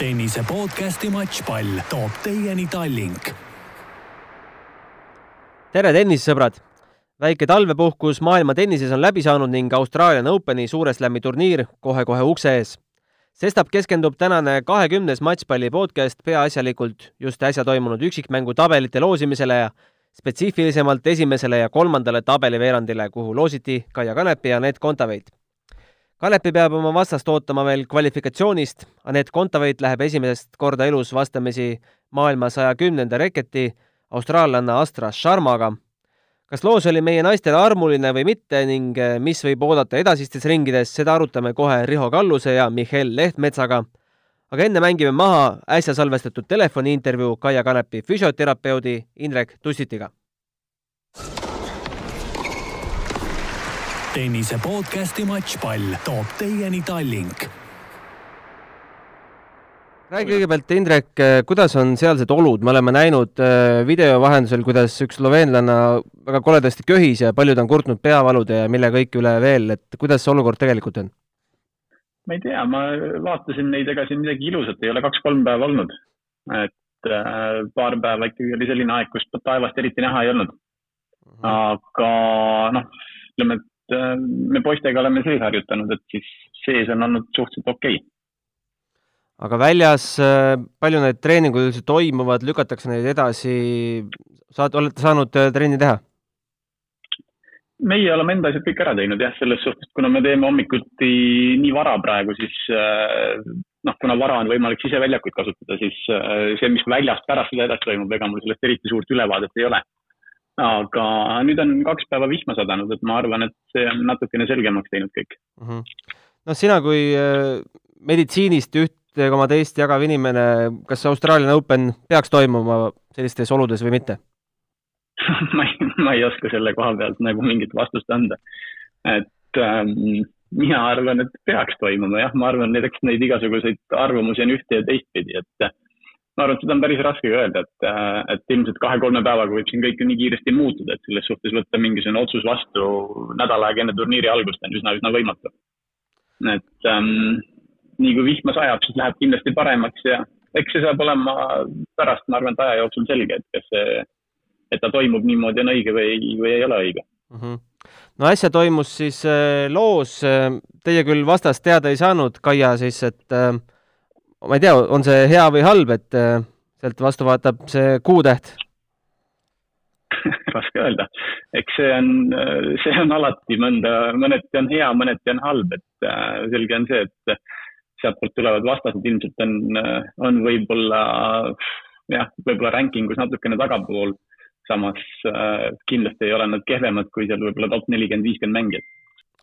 tennise podcasti Matšpall toob teieni Tallink. tere, tennisesõbrad! väike talvepuhkus maailma tennises on läbi saanud ning Austraalian Openi suure slam'i turniir kohe-kohe ukse ees. sestap keskendub tänane kahekümnes Matšpalli podcast peaasjalikult just äsja toimunud üksikmängu tabelite loosimisele ja spetsiifilisemalt esimesele ja kolmandale tabeliveerandile, kuhu loositi Kaia Kanepi ja Anett Kontaveit Kalepi peab oma vastast ootama veel kvalifikatsioonist, Anett Kontaveit läheb esimest korda elus vastamisi maailma saja kümnenda reketi austraallanna Astra Sharmaga. kas loos oli meie naistele armuline või mitte ning eh, mis võib oodata edasistes ringides, seda arutame kohe Riho Kalluse ja Mihhail Lehtmetsaga. aga enne mängime maha äsja salvestatud telefoniintervjuu Kaia Kanepi füsioterapeudi Indrek Tussitiga tennise podcasti Matšpall toob teieni Tallink. räägi kõigepealt, Indrek, kuidas on sealsed olud, me oleme näinud äh, video vahendusel, kuidas üks sloveenlanna väga koledasti köhis ja paljud on kurtnud peavalude ja mille kõik üle veel, et kuidas see olukord tegelikult on? ma ei tea, ma vaatasin neid, ega siin midagi ilusat ei ole kaks-kolm päeva olnud. et äh, paar päeva ikkagi oli selline aeg, kus taevast eriti näha ei olnud. Mhm. aga noh, ütleme, et me poistega oleme sees harjutanud, et siis sees on olnud suhteliselt okei okay. aga väljas, äh, palju need treeningud üldse toimuvad, lükatakse neid edasi, saad, olete saanud äh, trenni teha? meie oleme enda asjad kõik ära teinud jah, selles suhtes, kuna me teeme hommikuti nii vara praegu, siis noh, kuna vara on võimalik siseväljakuid kasutada, siis see, mis väljas pärast seda edasi toimub, ega mul sellest eriti suurt ülevaadet ei ole aga nüüd on kaks päeva vihma sadanud, et ma arvan, et see on natukene selgemaks teinud kõik mm. -hmm. no sina kui äh, meditsiinist ühte koma teist jagav inimene, kas Austraalia Open peaks toimuma sellistes oludes või mitte ma ei, ma ei oska selle koha pealt nagu mingit vastust anda. et ähm, mina arvan, et peaks toimuma jah, ma arvan, et eks neid igasuguseid arvamusi on ühte ja teistpidi, et ma arvan, et seda on päris raske öelda, et, äh, et ilmselt kahe-kolme päevaga võib siin kõik nii kiiresti muutuda, et selles suhtes võtta mingisugune otsus vastu nädal aega enne turniiri algust on üsna, üsna võimatu. et ähm, nii kui vihma sajab, siis läheb kindlasti paremaks ja eks see saab olema pärast, ma arvan, et aja jooksul selge, et kas see, et ta toimub niimoodi on õige või, või ei ole õige mm. -hmm. no äsja toimus siis äh, loos, äh, teie küll vastast teada ei saanud, Kaia siis, et äh, ma ei tea, on see hea või halb, et äh, sealt vastu vaatab see kuutäht? Raske öelda, eks see on, äh, see on alati mõnda, mõneti on hea, mõneti on halb, et äh, selge on see, et sealtpoolt tulevad vastased ilmselt on, on võib-olla jah, võib-olla rankingus natukene tagapool. samas kindlasti ei ole nad kehvemad kui seal võib-olla top nelikümmend, viiskümmend mängijat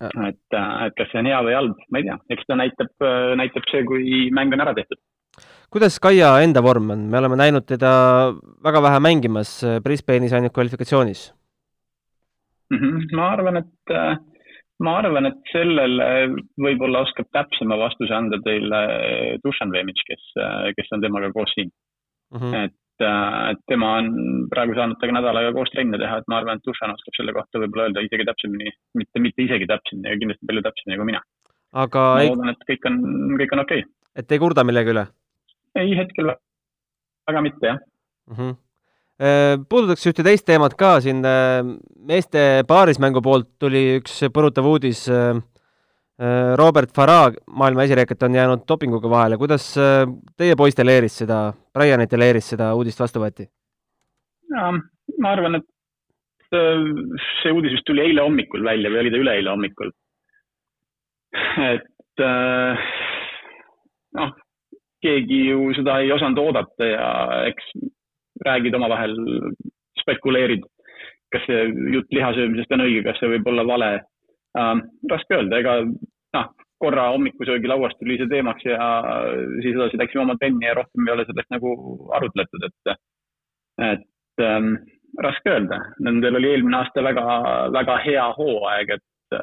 et, äh, et kas see on hea või halb, ma ei tea, eks ta näitab, äh, näitab see, kui mäng on ära tehtud. kuidas Kaia enda vorm on, me oleme näinud teda väga vähe mängimas äh, Brisbane'is ainult kvalifikatsioonis mm. -hmm. ma arvan, et ma arvan, et sellele võib-olla oskab täpsema vastuse anda teile Dušan Vemic, kes, kes on temaga koos siin mm. -hmm. et Äh, et tema on praegu saanud temaga nädal aega koos trenne teha, et ma arvan, et Dušan oskab selle kohta võib-olla öelda isegi täpsemini, mitte, mitte isegi täpsemini, aga kindlasti palju täpsemini kui mina. aga ma ei... loodan, et kõik on, kõik on okei okay.. et ei kurda millegi üle? ei, hetkel väga mitte, jah mm. -hmm puudutaks ühte teist teemat ka siin, äh, meeste paarismängu poolt tuli üks põrutav uudis Äh, Robert Farah, maailma esireket, on jäänud dopinguga vahele, kuidas äh, teie poistel Eeris seda, Brianitel Eeris seda uudist vastu võeti? ma arvan, et äh, see uudis vist tuli eile hommikul välja või oli ta üleeile hommikul. et noh, keegi ju seda ei osanud oodata ja eks räägid omavahel, spekuleerid, kas see jutt lihasöömisest on õige, kas see võib olla vale äh,. raske öelda, ega noh, korra hommikusöögilauast tuli see teemaks ja siis edasi läksime oma trenni ja rohkem ei ole sellest nagu arutletud, et, et ähm, raske öelda. Nendel oli eelmine aasta väga, väga hea hooaeg, et,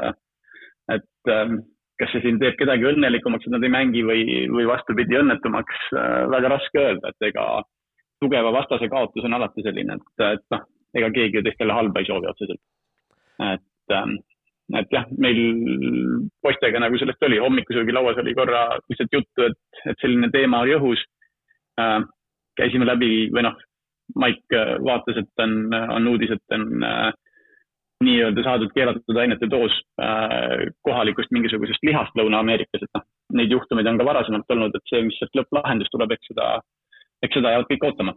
et ähm, kas see siin teeb kedagi õnnelikumaks, et nad ei mängi või, või vastupidi õnnetumaks, äh, väga raske öelda, et ega tugeva vastase kaotus on alati selline, et, et noh, ega keegi ju teistele halba ei soovi otseselt. et ähm, et jah, meil poistega nagu sellest oli, hommikusöögilauas oli korra lihtsalt juttu, et, et selline teema oli õhus äh,. käisime läbi või noh, Maik vaatas, et on, on uudis, et on äh, nii-öelda saadud keelatud ainete doos äh, kohalikust mingisugusest lihast Lõuna-Ameerikas, et noh, neid juhtumeid on ka varasemalt olnud, et see, mis sealt lõpplahendus tuleb, eks seda, eks seda jäävad kõik ootama.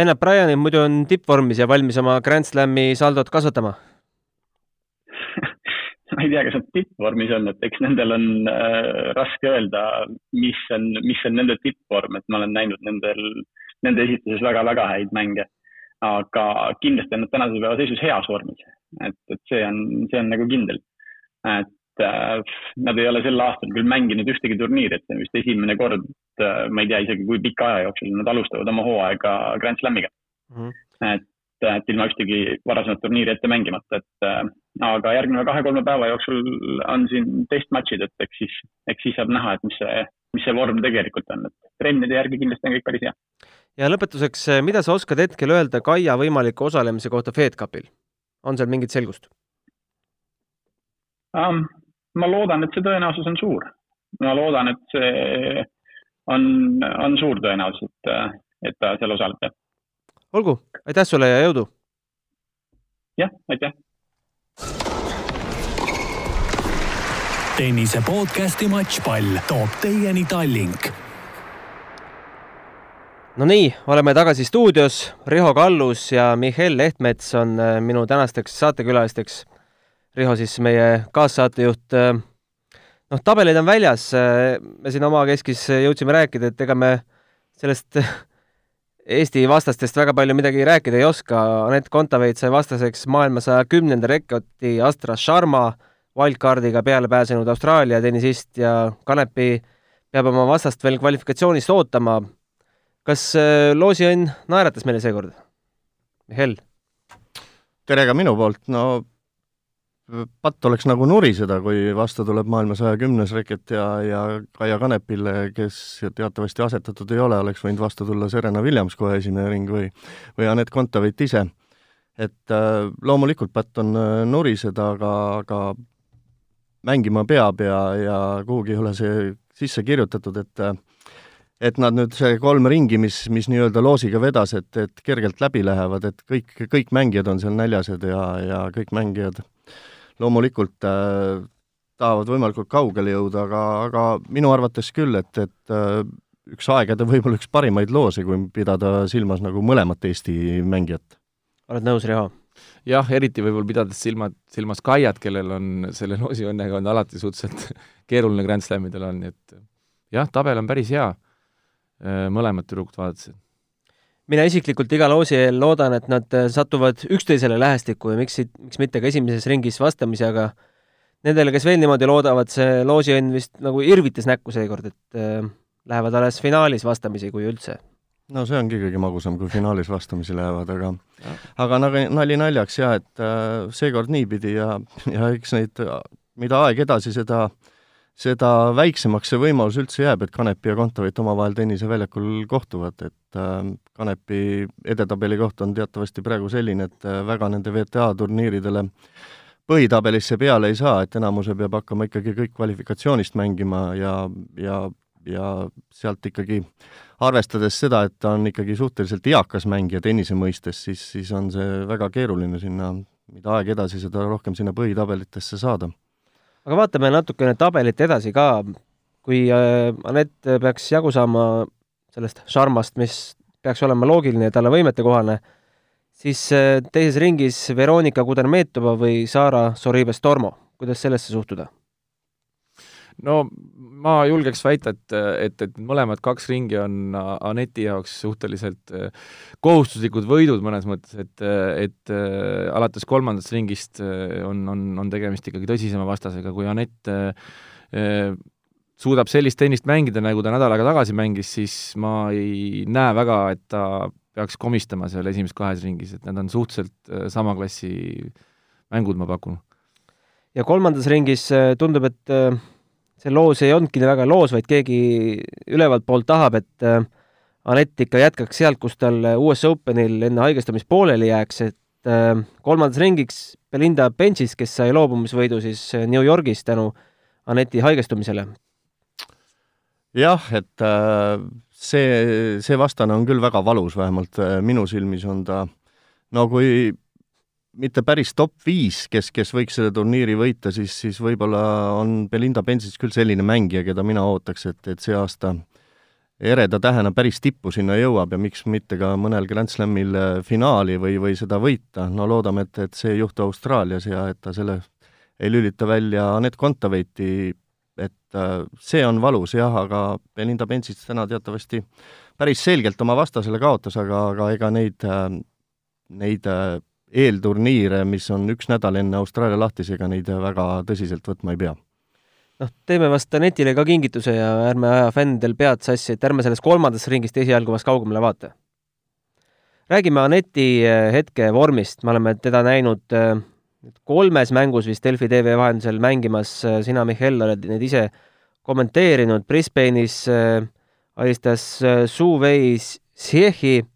Venab Brianil muidu on tippvormis ja valmis oma Grand Slami saldot kasvatama ma ei tea, kas nad tippvormis on, et eks nendel on äh, raske öelda, mis on, mis on nende tippvorm, et ma olen näinud nendel, nende esituses väga-väga häid mänge. aga kindlasti on nad tänase päeva seisus heas vormis, et, et see on, see on nagu kindel. et äh, nad ei ole sel aastal küll mänginud ühtegi turniiri, et see on vist esimene kord äh,, ma ei tea isegi, kui pika aja jooksul nad alustavad oma hooaega Grand Slamiga mm. -hmm. et et ilma ühtegi varasemat turniiri ette mängimata, et äh, aga järgneva kahe-kolme päeva jooksul on siin testmatšid, et eks siis, eks siis saab näha, et mis see, mis see vorm tegelikult on, et trennide järgi kindlasti on kõik päris hea. ja lõpetuseks, mida sa oskad hetkel öelda Kaia võimaliku osalemise kohta Fed Cupil? on seal mingit selgust um,? ma loodan, et see tõenäosus on suur. ma loodan, et see on, on suur tõenäosus, et, et ta seal osaleb, olgu, aitäh sulle ja jõudu! jah, aitäh! Tennise podcasti Matšpall toob teieni Tallink. no nii, oleme tagasi stuudios, Riho Kallus ja Mihhail Lehtmets on äh, minu tänasteks saatekülalisteks. Riho siis meie kaassaatejuht. Äh, noh, tabelid on väljas, äh, me siin omakeskis jõudsime rääkida, et ega me sellest Eesti vastastest väga palju midagi rääkida ei oska, Anett Kontaveit sai vastaseks maailma saja kümnenda rekoti Astra Sharma, wildcardiga peale pääsenud Austraalia tennisist ja Kanepi peab oma vastast veel kvalifikatsioonist ootama. kas äh, loosiõnn naeratas meile seekord? Mihhail? tere ka minu poolt, no patt oleks nagu nuriseda, kui vastu tuleb maailma saja kümnes reket ja, ja Kaia Kanepile, kes teatavasti asetatud ei ole, oleks võinud vastu tulla Serena Williams kohe esimene ring või, või Anett Kontaveit ise. et äh, loomulikult patt on äh, nuriseda, aga, aga mängima peab ja, ja kuhugi ei ole see sisse kirjutatud, et äh, et nad nüüd see kolm ringi, mis, mis nii-öelda loosiga vedas, et, et kergelt läbi lähevad, et kõik, kõik mängijad on seal näljased ja, ja kõik mängijad loomulikult äh, tahavad võimalikult kaugele jõuda, aga, aga minu arvates küll, et, et äh, üks aegade võib-olla üks parimaid loose, kui pidada silmas nagu mõlemat Eesti mängijat. oled nõus, Riho? jah, eriti võib-olla pidades silmad, silmas Kaiat, kellel on selle loosi õnnega on alati suhteliselt keeruline Grand Slamidel on, nii et jah, tabel on päris hea äh, mõlemat tüdrukut vaadates mina isiklikult iga loosi eel loodan, et nad äh, satuvad üksteisele lähestikku ja miks, miks mitte ka esimeses ringis vastamisi, aga nendele, kes veel niimoodi loodavad, see loosiõnn vist nagu irvitas näkku seekord, et äh, lähevad alles finaalis vastamisi, kui üldse. no see ongi kõige magusam, kui finaalis vastamisi lähevad, aga aga nagu nali naljaks jah, et äh, seekord niipidi ja, ja eks neid, mida aeg edasi, seda äh, seda väiksemaks see võimalus üldse jääb, et Kanepi ja Kontaveit omavahel tenniseväljakul kohtuvad, et äh, Kanepi edetabeli koht on teatavasti praegu selline, et äh, väga nende WTA turniiridele põhitabelisse peale ei saa, et enamuse peab hakkama ikkagi kõik kvalifikatsioonist mängima ja, ja, ja sealt ikkagi arvestades seda, et ta on ikkagi suhteliselt eakas mängija tennise mõistes, siis, siis on see väga keeruline sinna, mida aeg edasi, seda rohkem sinna põhitabelitesse saada aga vaatame natukene tabelit edasi ka. kui äh, Anett peaks jagu saama sellest Sharmast, mis peaks olema loogiline ja talle võimetekohane, siis äh, teises ringis Veronika Kudermetova või Sara Soribes-Tormo, kuidas sellesse suhtuda? No ma julgeks väita, et, et, et mõlemad kaks ringi on Aneti jaoks suhteliselt äh, kohustuslikud võidud mõnes mõttes, et, et äh, alates kolmandast ringist äh, on, on, on tegemist ikkagi tõsisema vastasega, kui Anett suudab sellist tennist mängida, nagu ta nädal aega tagasi mängis, siis ma ei näe väga, et ta peaks komistama seal esimeses kahes ringis, et need on suhteliselt sama klassi mängud, ma pakun. ja kolmandas ringis tundub, et see loos ei olnudki väga loos, vaid keegi ülevalt poolt tahab, et äh, Anett ikka jätkaks sealt, kus tal US Openil enne haigestumist pooleli jääks, et äh, kolmandas ringiks Belinda Bencic, kes sai loobumisvõidu siis äh, New Yorgis tänu Aneti haigestumisele. jah, et äh, see, see vastane on küll väga valus, vähemalt minu silmis on ta no kui mitte päris top viis, kes, kes võiks selle turniiri võita, siis, siis võib-olla on Belinda Bencic küll selline mängija, keda mina ootaks, et, et see aasta ereda tähena päris tippu sinna jõuab ja miks mitte ka mõnel Grand Slamil äh, finaali või, või seda võita, no loodame, et, et see ei juhtu Austraalias ja et ta selle ei lülita välja Anett Kontaveiti, et äh, see on valus jah, aga Belinda Bencic täna teatavasti päris selgelt oma vastasele kaotas, aga, aga ega neid, äh, neid eelturniire, mis on üks nädal enne Austraalia lahtis, ega neid väga tõsiselt võtma ei pea. Noh, teeme vast Anetile ka kingituse ja ärme aja fännidel pead sassi, et ärme sellest kolmandast ringist esialgu vast kaugemale vaata. räägime Aneti eh, hetke vormist, me oleme teda näinud eh, kolmes mängus vist Delfi tv vahendusel mängimas, eh, sina, Mihhail, oled neid ise kommenteerinud, Brisbane'is alistas Su Wei Zhehi Äh,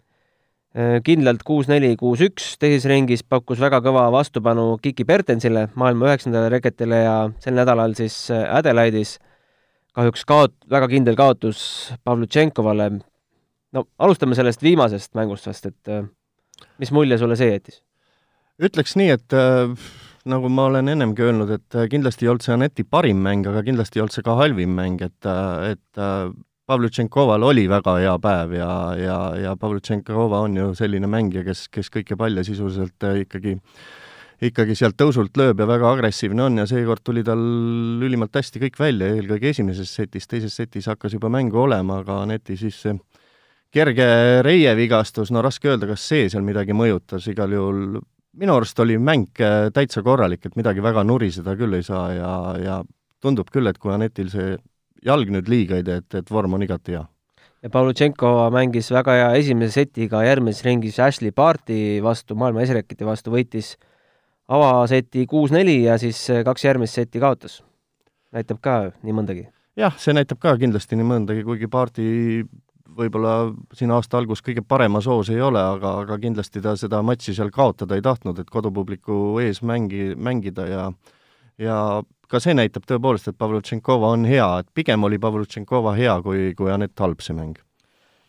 kindlalt kuus-neli, kuus-üks, teises ringis pakkus väga kõva vastupanu Kiki Bertensile, maailma üheksandale reketile ja sel nädalal siis äh, Adelaide'is kahjuks kaot-, väga kindel kaotus Pavlutšenkovale. no alustame sellest viimasest mängust vast, et äh, mis mulje sulle see jättis? ütleks nii, et äh, nagu ma olen ennemgi öelnud, et kindlasti ei olnud see Aneti parim mäng, aga kindlasti ei olnud see ka halvim mäng, et, et Pavlutšenkoval oli väga hea päev ja, ja, ja Pavlutšenkova on ju selline mängija, kes, kes kõiki palle sisuliselt äh, ikkagi ikkagi sealt tõusult lööb ja väga agressiivne on ja seekord tuli tal ülimalt hästi kõik välja, eelkõige esimeses setis, teises setis hakkas juba mängu olema, aga Aneti siis see kerge reievigastus, no raske öelda, kas see seal midagi mõjutas, igal juhul minu arust oli mäng äh, täitsa korralik, et midagi väga nuriseda küll ei saa ja, ja tundub küll, et kui Anetil see jalg nüüd liiga ei tee, et, et vorm on igati hea. ja Pavlutšenko mängis väga hea esimese setiga järgmises ringis Ashley Barti vastu, maailma esireketi vastu, võitis avaseti kuus-neli ja siis kaks järgmist seti kaotas. näitab ka nii mõndagi. jah, see näitab ka kindlasti nii mõndagi, kuigi Barti võib-olla siin aasta algus kõige paremas hoos ei ole, aga, aga kindlasti ta seda matši seal kaotada ei tahtnud, et kodupubliku ees mängi, mängida ja ja ka see näitab tõepoolest, et Pavlutšenkova on hea, et pigem oli Pavlutšenkova hea kui, kui Anett Halb see mäng.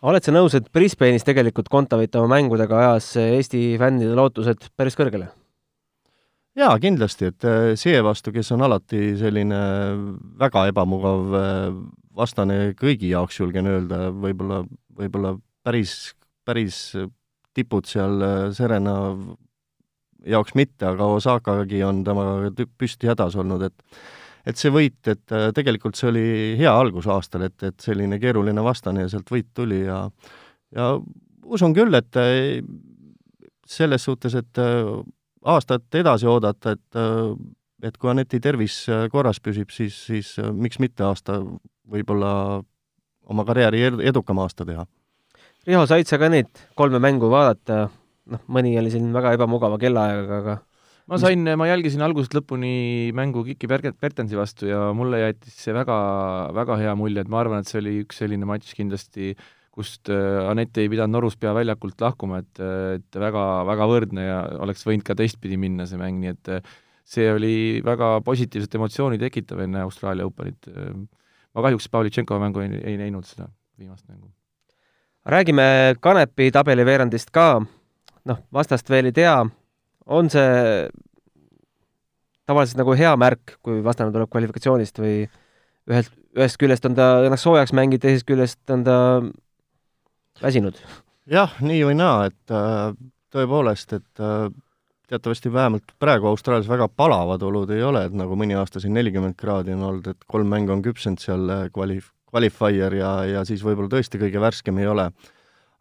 oled sa nõus, et Brisbane'is tegelikult Kontaveit oma mängudega ajas Eesti fännide lootused päris kõrgele? jaa, kindlasti, et äh, see vastu, kes on alati selline väga ebamugav äh, vastane kõigi jaoks, julgen öelda, võib-olla, võib-olla päris, päris tipud seal äh, Serena jaoks mitte, aga Osakagi on temaga püsti hädas olnud, et et see võit, et äh, tegelikult see oli hea algus aastal, et, et selline keeruline vastane ja sealt võit tuli ja ja usun küll, et äh, selles suhtes, et äh, aastat edasi oodata, et et kui Aneti tervis korras püsib, siis, siis miks mitte aasta võib-olla oma karjääri edukam aasta teha. Riho, said sa ka neid kolme mängu vaadata, noh, mõni oli selline väga ebamugava kellaajaga, aga ma sain, ma jälgisin algusest lõpuni mängu Kiki Bertensi vastu ja mulle jättis see väga, väga hea mulje, et ma arvan, et see oli üks selline matš kindlasti, kust äh, Anett ei pidanud Norus peaväljakult lahkuma, et, et väga, väga võrdne ja oleks võinud ka teistpidi minna see mäng, nii et äh, see oli väga positiivset emotsiooni tekitav enne Austraalia Openit. ma kahjuks Pavlitšenkova mängu ei, ei näinud seda viimast mängu. räägime Kanepi tabeliveerandist ka noh, vastast veel ei tea, on see tavaliselt nagu hea märk, kui vastane tuleb kvalifikatsioonist või ühelt, ühest küljest on ta ennast soojaks mänginud, teisest küljest on ta väsinud? jah, nii või naa, et äh, tõepoolest, et äh, teatavasti vähemalt praegu Austraalias väga palavad olud ei ole, et nagu mõni aasta siin nelikümmend kraadi on olnud, et kolm mängu on küpsenud seal äh, kvalif-, qualifier ja, ja siis võib-olla tõesti kõige värskem ei ole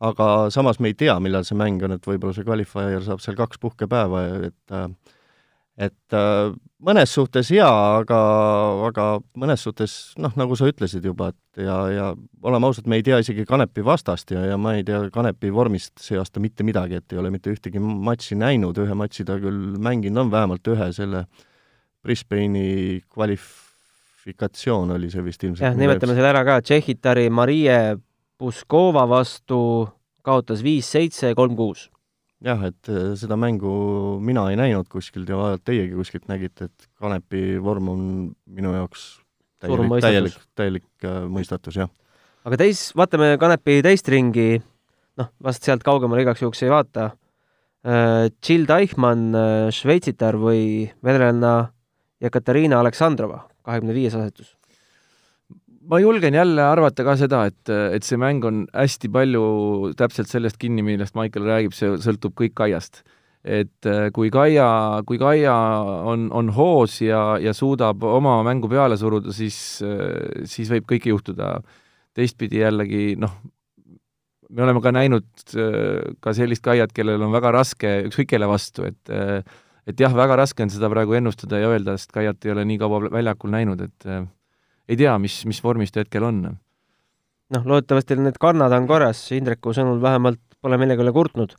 aga samas me ei tea, millal see mäng on, et võib-olla see qualifier saab seal kaks puhkepäeva, et et mõnes suhtes jaa, aga, aga mõnes suhtes noh, nagu sa ütlesid juba, et ja, ja oleme ausad, me ei tea isegi Kanepi vastast ja, ja ma ei tea Kanepi vormist see aasta mitte midagi, et ei ole mitte ühtegi matši näinud, ühe matši ta küll mänginud on, vähemalt ühe selle Brisbane'i kvalifikatsioon oli see vist ilmselt. jah, nimetame selle ära ka, Tšehhitari Marie Puskova vastu kaotas viis-seitse, kolm-kuus. jah, et äh, seda mängu mina ei näinud kuskilt ja vaevalt teiegi kuskilt nägite, et Kanepi vorm on minu jaoks täielik, täielik, täielik äh, mõistatus, jah. aga teis, vaatame Kanepi teist ringi, noh, vast sealt kaugemale igaks juhuks ei vaata äh,, Jill Deichmann äh,, šveitsitar või venelanna Jekaterina Aleksandrova, kahekümne viies asetus ma julgen jälle arvata ka seda, et, et see mäng on hästi palju täpselt sellest kinni, millest Michael räägib, see sõltub kõik Kaiast. et äh, kui Kaia, kui Kaia on, on hoos ja, ja suudab oma mängu peale suruda, siis, äh, siis võib kõike juhtuda. teistpidi jällegi noh, me oleme ka näinud äh, ka sellist Kaiat, kellel on väga raske ükskõik kelle vastu, et et jah, väga raske on seda praegu ennustada ja öelda, sest Kaiat ei ole nii kaua väljakul näinud, et ei tea, mis, mis vormis ta hetkel on. noh, loodetavasti need kannad on korras, Indreku sõnul vähemalt pole millegi üle kurtnud.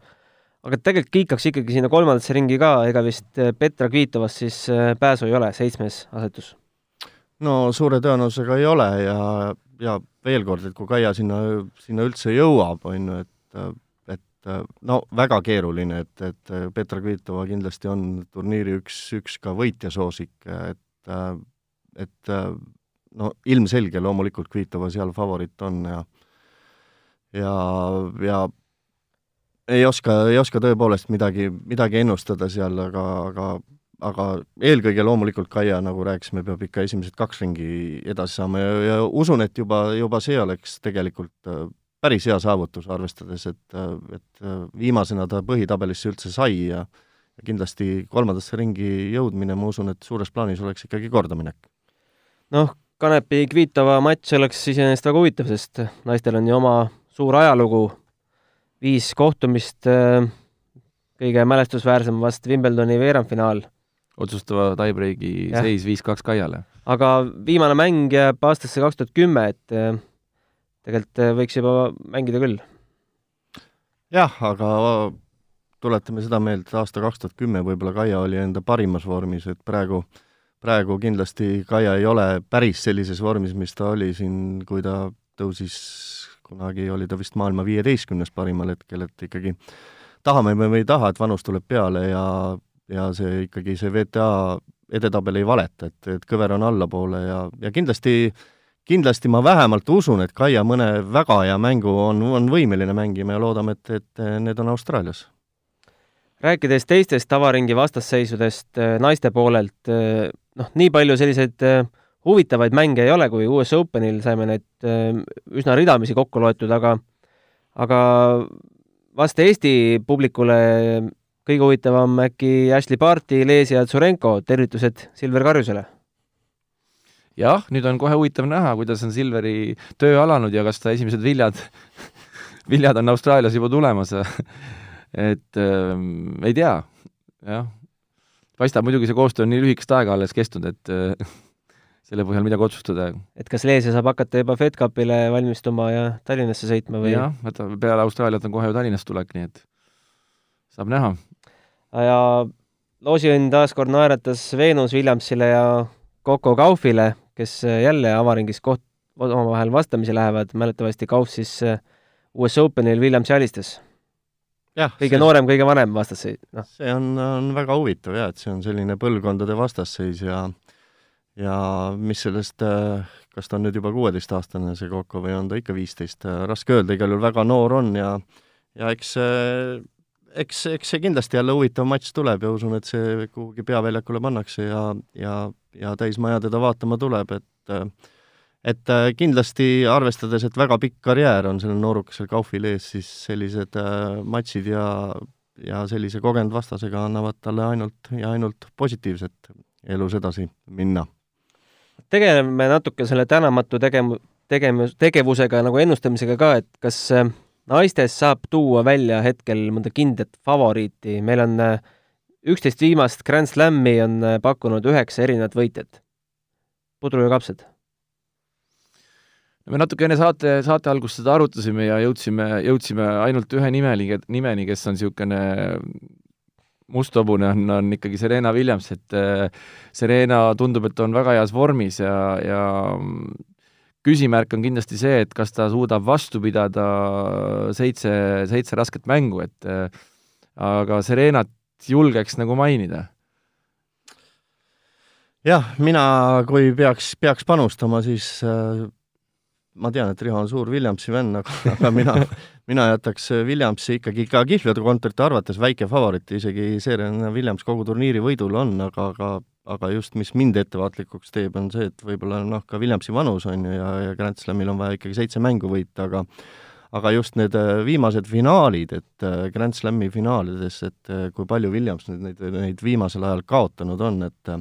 aga tegelikult kiikaks ikkagi sinna kolmandasse ringi ka, ega vist eh, Petra Kvitovast siis eh, pääsu ei ole, seitsmes asetus? no suure tõenäosusega ei ole ja, ja veel kord, et kui Kaia sinna, sinna üldse jõuab, on ju, et et no väga keeruline, et, et Petra Kvitova kindlasti on turniiri üks, üks ka võitjasoosik, et et no ilmselge loomulikult Kvitova seal favoriit on ja ja, ja ei oska, ei oska tõepoolest midagi, midagi ennustada seal, aga, aga aga eelkõige loomulikult Kaia, nagu rääkisime, peab ikka esimesed kaks ringi edasi saama ja, ja usun, et juba, juba see oleks tegelikult äh, päris hea saavutus, arvestades, et, äh, et äh, viimasena ta põhitabelisse üldse sai ja ja kindlasti kolmandasse ringi jõudmine, ma usun, et suures plaanis oleks ikkagi kordaminek. noh, Kanepi Kvitova matš oleks iseenesest väga huvitav, sest naistel on ju oma suur ajalugu, viis kohtumist, äh, kõige mälestusväärsem vast Wimbledoni veerandfinaal. otsustava tiebreaki seis viis-kaks Kaiale. aga viimane mäng jääb aastasse kaks tuhat kümme, et äh, tegelikult äh, võiks juba mängida küll. jah, aga tuletame seda meelde, et aasta kaks tuhat kümme võib-olla Kaia oli enda parimas vormis, et praegu äh, praegu kindlasti Kaia ei ole päris sellises vormis, mis ta oli siin, kui ta tõusis, kunagi oli ta vist maailma viieteistkümnes parimal hetkel, et ikkagi tahame me või ei taha, et vanus tuleb peale ja, ja see ikkagi, see VTA edetabel ei valeta, et, et kõver on allapoole ja, ja kindlasti kindlasti ma vähemalt usun, et Kaia mõne väga hea mängu on, on võimeline mängima ja loodame, et, et need on Austraalias. Rääkides teistest avaringi vastasseisudest äh, naiste poolelt, äh, noh, nii palju selliseid äh, huvitavaid mänge ei ole, kui US Openil saime need üsna ridamisi kokku loetud, aga aga vast Eesti publikule kõige huvitavam äkki Ashley Barti, Lees ja Tsurenko, tervitused Silver Karjusele! jah, nüüd on kohe huvitav näha, kuidas on Silveri töö alanud ja kas ta esimesed viljad viljad on Austraalias juba tulemas et äh, ei tea, jah. Paistab muidugi, see koostöö on nii lühikest aega alles kestnud, et äh, selle põhjal midagi otsustada. et kas Leesia saab hakata juba FedCupile valmistuma ja Tallinnasse sõitma või? jah, vaata peale Austraaliat on kohe ju Tallinnasse tulek, nii et saab näha. ja loosiõnn taas kord naeratas Venus Williamsile ja Coco Gaufile, kes jälle avaringis koht-, omavahel vastamisi lähevad, mäletatavasti Gauf siis äh, US Openil Williamsi alistas kõige see, noorem, kõige vanem vastasseis, noh. see on, on väga huvitav jah, et see on selline põlvkondade vastasseis ja ja mis sellest, äh, kas ta on nüüd juba kuueteistaastane, see Coco, või on ta ikka viisteist, äh, raske öelda, igal juhul väga noor on ja ja eks eks, eks see kindlasti jälle huvitav matš tuleb ja usun, et see kuhugi peaväljakule pannakse ja, ja, ja täismaja teda vaatama tuleb, et äh, et äh, kindlasti arvestades, et väga pikk karjäär on sellel noorukesel Kaufil ees, siis sellised äh, matšid ja, ja sellise kogenud vastasega annavad talle ainult ja ainult positiivset elus edasi minna. tegeleme natuke selle tänamatu tegem-, tegem-, tegevusega nagu ennustamisega ka, et kas äh, naistes saab tuua välja hetkel mõnda kindlat favoriiti, meil on üksteist viimast Grand Slami on pakkunud üheksa erinevat võitjat. pudru ja kapsad me natuke enne saate, saate algust seda arutasime ja jõudsime, jõudsime ainult ühe nimeni, nimeni, kes on niisugune musthobune, on, on ikkagi Serena Williams, et äh, Serena tundub, et on väga heas vormis ja, ja küsimärk on kindlasti see, et kas ta suudab vastu pidada seitse, seitse rasket mängu, et äh, aga Serenat julgeks nagu mainida. Jah, mina, kui peaks, peaks panustama, siis äh, ma tean, et Riho on suur Williamsi vend, aga, aga mina, mina jätaks Williamsi ikkagi ka kihlveokontorite arvates väike favoriit, isegi Serena Williams kogu turniiri võidul on, aga, aga aga just, mis mind ettevaatlikuks teeb, on see, et võib-olla noh, ka Williamsi vanus on ju ja, ja Grand Slamil on vaja ikkagi seitse mängu võita, aga aga just need äh, viimased finaalid, et äh, Grand Slami finaalides, et kui palju Williams nüüd neid, neid viimasel ajal kaotanud on, et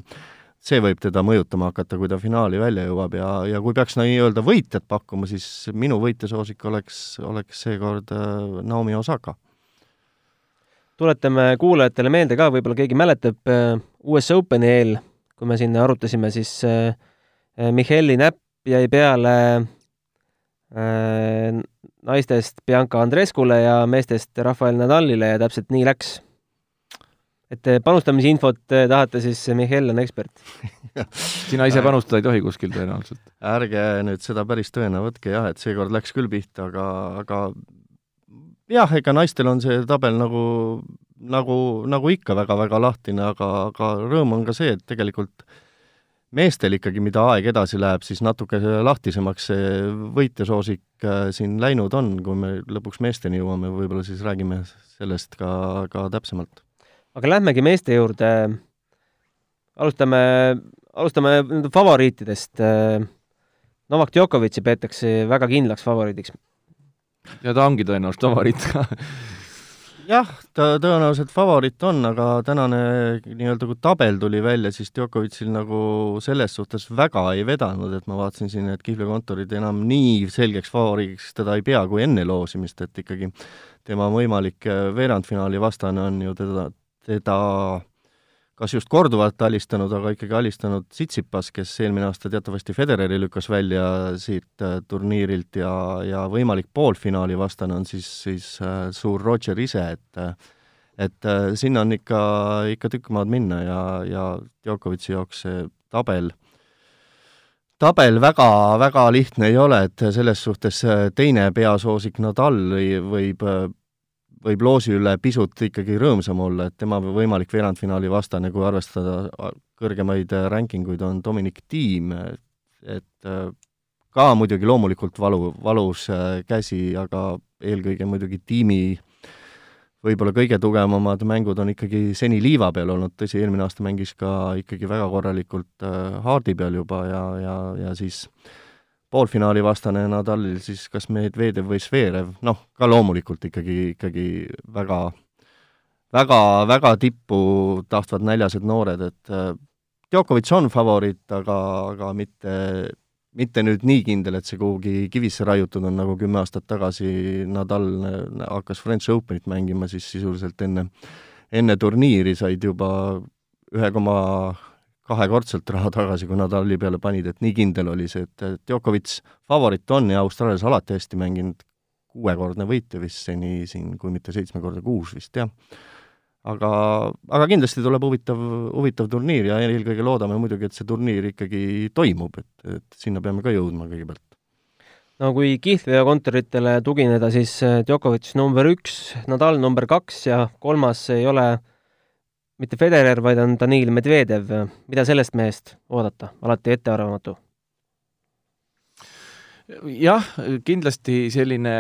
see võib teda mõjutama hakata, kui ta finaali välja jõuab ja, ja kui peaks nii-öelda võitjat pakkuma, siis minu võitjasoosik oleks, oleks seekord äh, Naomi Osaka. tuletame kuulajatele meelde ka, võib-olla keegi mäletab, äh, US Openi eel, kui me siin arutasime, siis äh, Micheli näpp jäi peale naistest Bianca Andreskule ja meestest Rafael Nadalile ja täpselt nii läks et eh, panustamisinfot eh, tahate, siis Mihhail on ekspert. Sina ise panustada ei tohi kuskil tõenäoliselt? ärge nüüd seda päris tõena võtke jah, et seekord läks küll pihta, aga, aga jah, ega naistel on see tabel nagu, nagu, nagu ikka väga-väga lahtine, aga, aga rõõm on ka see, et tegelikult meestel ikkagi, mida aeg edasi läheb, siis natuke lahtisemaks see võitjasoosik äh, siin läinud on, kui me lõpuks meesteni jõuame, võib-olla siis räägime sellest ka, ka täpsemalt aga lähmegi meeste juurde. alustame, alustame favoriitidest. Novak Djokovic'i peetakse väga kindlaks favoriidiks. ja ta ongi tõenäoliselt favoriit ka jah, ta tõenäoliselt favoriit on, aga tänane nii-öelda kui tabel tuli välja, siis Djokovicil nagu selles suhtes väga ei vedanud, et ma vaatasin siin, et kihlveokontorid enam nii selgeks favoriidiks teda ei pea kui enne loosimist, et ikkagi tema võimalik veerandfinaali vastane on ju teda, teda kas just korduvalt alistanud, aga ikkagi alistanud Tsitsipas, kes eelmine aasta teatavasti Federeri lükkas välja siit äh, turniirilt ja, ja võimalik poolfinaali vastane on siis, siis äh, suur Roger ise, et et äh, sinna on ikka, ikka tükk maad minna ja, ja Djokovic'i jaoks see tabel, tabel väga, väga lihtne ei ole, et selles suhtes teine peasoosik Nadal võib võib loosi üle pisut ikkagi rõõmsam olla, et tema võimalik veerandfinaali vastane, kui arvestada kõrgemaid ranking uid, on Dominic Thiem, et äh, ka muidugi loomulikult valu, valus äh, käsi, aga eelkõige muidugi tiimi võib-olla kõige tugevamad mängud on ikkagi seni liiva peal olnud, tõsi, eelmine aasta mängis ka ikkagi väga korralikult äh, haardi peal juba ja, ja, ja siis äh, poolfinaali vastane Nadalil siis kas Medvedev või Zverev, noh, ka loomulikult ikkagi, ikkagi väga, väga, väga tippu tahtvad näljased noored, et äh, Djokovic on favoriit, aga, aga mitte, mitte nüüd nii kindel, et see kuhugi kivisse raiutud on, nagu kümme aastat tagasi Nadal hakkas French Openit mängima, siis sisuliselt enne, enne turniiri said juba ühe koma kahekordselt raha tagasi, kui Nadali peale panid, et nii kindel oli see, et Djokovic favoriit on ja Austraalias alati hästi mänginud, kuuekordne võitja vist seni siin, kui mitte seitsme korda kuus vist, jah. aga, aga kindlasti tuleb huvitav, huvitav turniir ja eelkõige loodame muidugi, et see turniir ikkagi toimub, et, et sinna peame ka jõudma kõigepealt no kui kihlveokontoritele tugineda, siis Djokovic number üks, Nadal number kaks ja kolmas ei ole mitte Federer, vaid on Danil Medvedev. mida sellest mehest oodata, alati ettearvamatu? jah, kindlasti selline,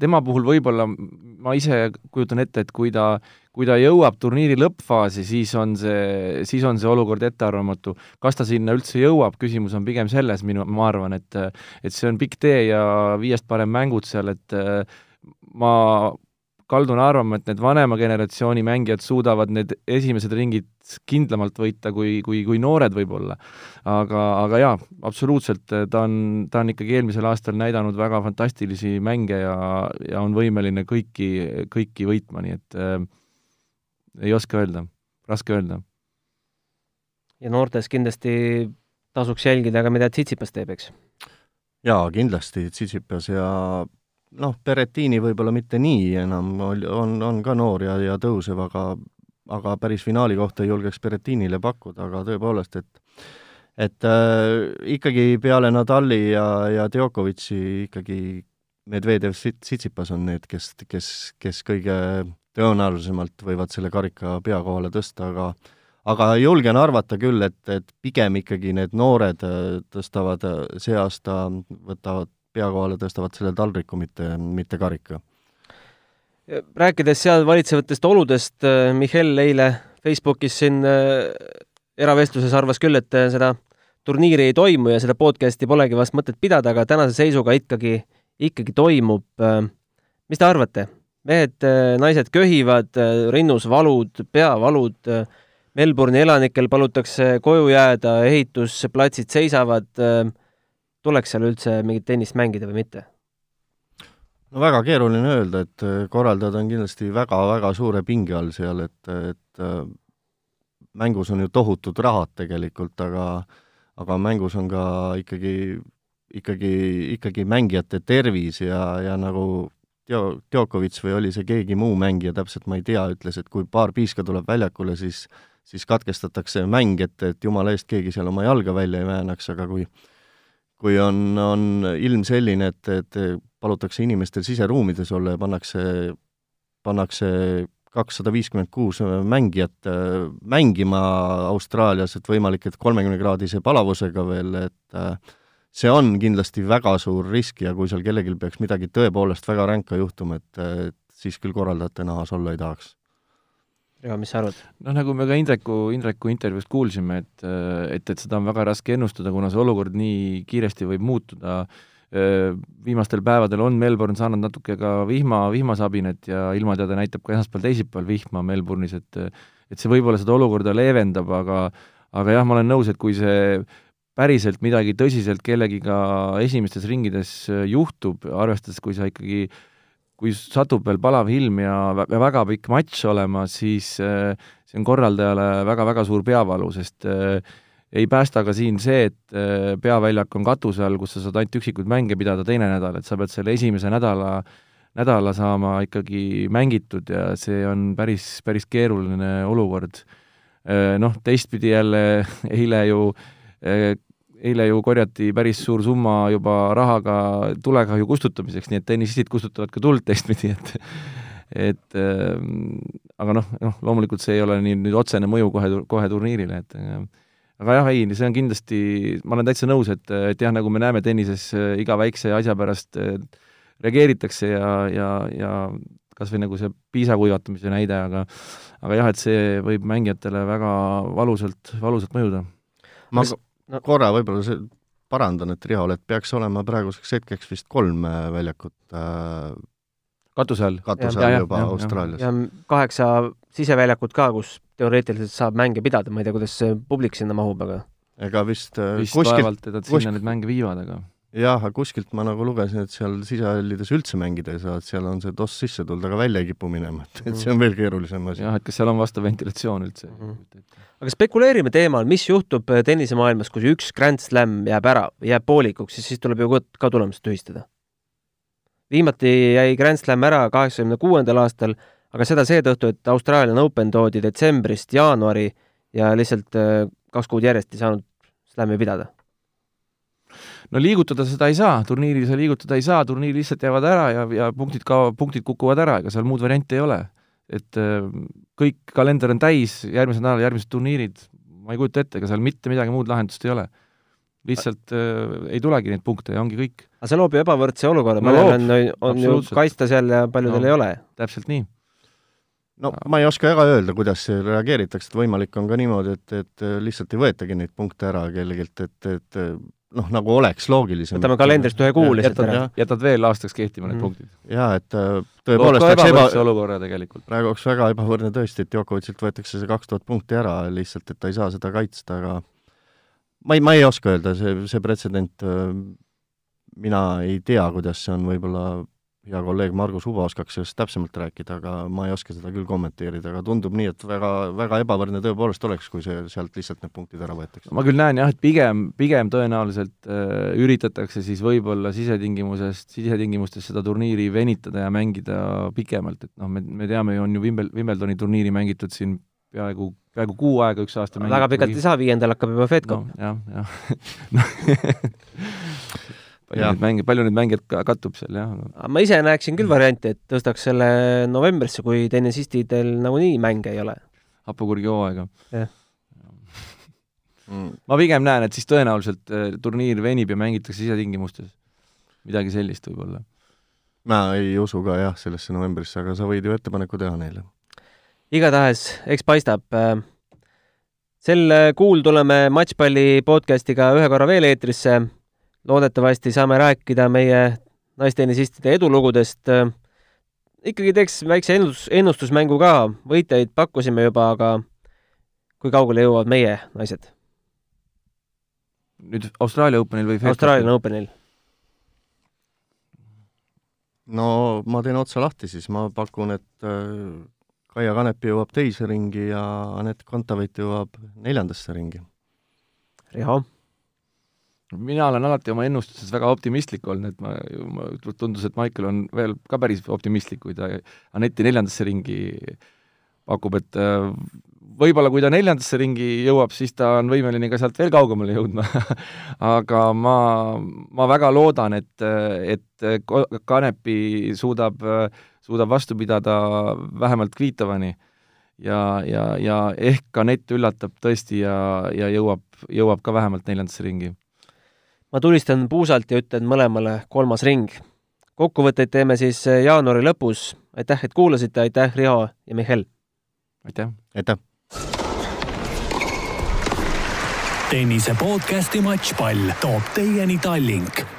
tema puhul võib-olla ma ise kujutan ette, et kui ta, kui ta jõuab turniiri lõppfaasi, siis on see, siis on see olukord ettearvamatu. kas ta sinna üldse jõuab, küsimus on pigem selles, minu, ma arvan, et et see on pikk tee ja viiest parem mängud seal, et ma kaldun arvama, et need vanema generatsiooni mängijad suudavad need esimesed ringid kindlamalt võita kui, kui, kui noored võib-olla. aga, aga jaa, absoluutselt, ta on, ta on ikkagi eelmisel aastal näidanud väga fantastilisi mänge ja, ja on võimeline kõiki, kõiki võitma, nii et äh, ei oska öelda, raske öelda. ja noortes kindlasti tasuks jälgida ka, mida Tsitsipas teeb, eks? jaa, kindlasti Tsitsipas ja noh, Berettini võib-olla mitte nii enam, on, on ka noor ja, ja tõusev, aga aga päris finaali kohta ei julgeks Berettinile pakkuda, aga tõepoolest, et et äh, ikkagi peale Nadali ja, ja Djokovic'i ikkagi Medvedev, Tsitsipas on need, kes, kes, kes kõige tõenäolisemalt võivad selle karika pea kohale tõsta, aga aga julgen arvata küll, et, et pigem ikkagi need noored äh, tõstavad äh, see aasta, võtavad pea kohale, tõstavad selle taldriku, mitte, mitte karika. rääkides seal valitsevatest oludest, äh, Mihhail eile Facebookis siin eravestluses arvas küll, et seda turniiri ei toimu ja seda podcast'i polegi vast mõtet pidada, aga tänase seisuga ikkagi, ikkagi toimub. mis te arvate? mehed, naised köhivad, rinnus valud, peavalud Melbourne'i elanikel palutakse koju jääda, ehitusplatsid seisavad, tuleks seal üldse mingit tennist mängida või mitte? no väga keeruline öelda, et äh, korraldajad on kindlasti väga-väga suure pinge all seal, et, et äh, mängus on ju tohutud rahad tegelikult, aga aga mängus on ka ikkagi, ikkagi, ikkagi mängijate tervis ja, ja nagu Teo-, Djokovic või oli see keegi muu mängija, täpselt ma ei tea, ütles, et kui paar piiska tuleb väljakule, siis siis katkestatakse mäng, et, et jumala eest keegi seal oma jalga välja ei väänaks, aga kui kui on, on ilm selline, et, et palutakse inimestel siseruumides olla ja pannakse, pannakse kakssada viiskümmend kuus mängijat äh, mängima Austraalias, et võimalik, et kolmekümnekraadise palavusega veel, et äh, see on kindlasti väga suur risk ja kui seal kellelgi peaks midagi tõepoolest väga ränka juhtuma, et, et siis küll korraldajate nahas olla ei tahaks Riho, mis sa arvad? noh, nagu me ka Indreku, Indreku intervjuust kuulsime, et, et, et seda on väga raske ennustada, kuna see olukord nii kiiresti võib muutuda, viimastel päevadel on Melbourne saanud natuke ka vihma, vihmasabinat ja ilmateade näitab ka esmaspäeval, teisipäeval vihma Melbourne'is, et et see võib-olla seda olukorda leevendab, aga aga jah, ma olen nõus, et kui see päriselt midagi tõsiselt kellegiga esimestes ringides juhtub, arvestades, kui sa ikkagi äh, kui satub veel palav ilm ja väga pikk matš olema, siis äh, see on korraldajale väga-väga suur peavalu, sest äh, ei päästa ka siin see, et äh, peaväljak on katuse all, kus sa saad ainult üksikuid mänge pidada teine nädal, et sa pead selle esimese nädala, nädala saama ikkagi mängitud ja see on päris, päris keeruline olukord. Noh, teistpidi jälle eile ju eile ju korjati päris suur summa juba rahaga tulekahju kustutamiseks, nii et tennisistid kustutavad ka tuld teistpidi, et et äh, aga noh, noh, loomulikult see ei ole nii nüüd otsene mõju kohe, kohe turniirile, et äh, aga jah, ei, see on kindlasti, ma olen täitsa nõus, et, et jah, nagu me näeme tennises äh, iga väikse asja pärast äh, reageeritakse ja, ja, ja kas või nagu see piisa kuivatamise näide, aga aga jah, et see võib mängijatele väga valusalt, valusalt mõjuda. ma Mis no korra võib-olla see, parandan, et Rihol, et peaks olema praeguseks hetkeks vist kolm äh, väljakut äh, katuse all? katuse all juba ja, Austraalias. ja kaheksa siseväljakut ka, kus teoreetiliselt saab mänge pidada, ma ei tea, kuidas see publik sinna mahub, aga ega vist, äh, vist kuskilt, vaevalt, et nad sinna kuskil... neid mänge viivad, aga jah, aga kuskilt ma nagu lugesin, et seal sisehallides üldse mängida ei saa, et seal on see toss sisse tulnud, aga välja ei kipu minema, et, et see on veel keerulisem asi. jah, et kas seal on vastav ventilatsioon üldse mm. -hmm. aga spekuleerime teemal, mis juhtub äh, tennisemaailmas, kui üks Grand Slam jääb ära, jääb poolikuks, siis, siis tuleb ju ka tulemused tühistada. viimati jäi Grand Slam ära kaheksakümne kuuendal aastal, aga seda seetõttu, et Austraalian Open toodi detsembrist jaanuari ja lihtsalt äh, kaks kuud järjest ei saanud Slami pidada no liigutada seda ei saa, turniiri sa liigutada ei saa, turniir lihtsalt jäävad ära ja, ja punktid ka, punktid kukuvad ära, ega seal muud varianti ei ole. et äh, kõik, kalender on täis, järgmisel nädalal järgmised turniirid, ma ei kujuta ette, ega seal mitte midagi muud lahendust ei ole. lihtsalt äh, ei tulegi neid punkte ja ongi kõik. aga see loob ju ebavõrdse olukorra no,, mõnel on, on ju kaitsta seal ja paljudel no, ei ole. täpselt nii no ma ei oska väga öelda, kuidas reageeritakse, et võimalik on ka niimoodi, et, et lihtsalt ei võetagi neid punkte ära kellelgi, et, et noh, nagu oleks loogilisem. võtame kalendrist ühe kuu lihtsalt ära. jätad veel aastaks kehtima need mm. punktid. jaa, et äh, tõepoolest läks eba... olukorra tegelikult. praegu oleks väga ebavõrdne tõesti, et Djokovic'ilt võetakse see kaks tuhat punkti ära lihtsalt, et ta ei saa seda kaitsta, aga ma ei, ma ei oska öelda, see, see pretsedent, äh, mina ei tea, kuidas see on, võib-olla hea kolleeg Margus Uba oskaks sellest täpsemalt rääkida, aga ma ei oska seda küll kommenteerida, aga tundub nii, et väga, väga ebavõrdne tõepoolest oleks, kui see, sealt lihtsalt need punktid ära võetakse. ma küll näen jah, et pigem, pigem tõenäoliselt äh, üritatakse siis võib-olla sisetingimusest, sisetingimustes seda turniiri venitada ja mängida pikemalt, et noh, me, me teame ju, on ju Wimbel-, Wimbledoni turniiri mängitud siin peaaegu, peaaegu kuu aega, üks aasta väga pikalt ei saa, viiendal hakkab juba Fed Cup no,. jah, jah palju neid mänge, palju neid mängijaid ka- kattub seal, jah. ma ise näeksin küll varianti, et tõstaks selle novembrisse, kui tennisistidel nagunii mänge ei ole. hapukurgi hooaega. Jah. mm. ma pigem näen, et siis tõenäoliselt äh, turniir venib ja mängitakse sisetingimustes. midagi sellist võib-olla. ma ei usu ka jah, sellesse novembrisse, aga sa võid ju ettepaneku teha neile. igatahes, eks paistab. sel kuul tuleme Matšpalli podcastiga ühe korra veel eetrisse. Loodetavasti saame rääkida meie naistennisistide edulugudest. ikkagi teeks väikse ennustus, ennustusmängu ka, võitjaid pakkusime juba, aga kui kaugele jõuavad meie naised? nüüd Austraalia Openil või Austraalia Openil. no ma teen otsa lahti siis, ma pakun, et äh, Kaia Kanepi jõuab teise ringi ja Anett Kontaveit jõuab neljandasse ringi. Riho, mina olen alati oma ennustustes väga optimistlik olnud, et ma, ma, tundus, et Michael on veel ka päris optimistlik, kui ta Aneti neljandasse ringi pakub, et äh, võib-olla kui ta neljandasse ringi jõuab, siis ta on võimeline ka sealt veel kaugemale jõudma aga ma, ma väga loodan, et, et Kanepi suudab, suudab vastu pidada vähemalt Kvitovani ja, ja, ja ehk Anett üllatab tõesti ja, ja jõuab, jõuab ka vähemalt neljandasse ringi. Ma tulistan puusalt ja ütlen mõlemale kolmas ring. kokkuvõtteid teeme siis jaanuari lõpus. aitäh, et kuulasite, aitäh, Riho ja Mihhail! aitäh! aitäh! tennise podcasti Matšpall toob teieni Tallink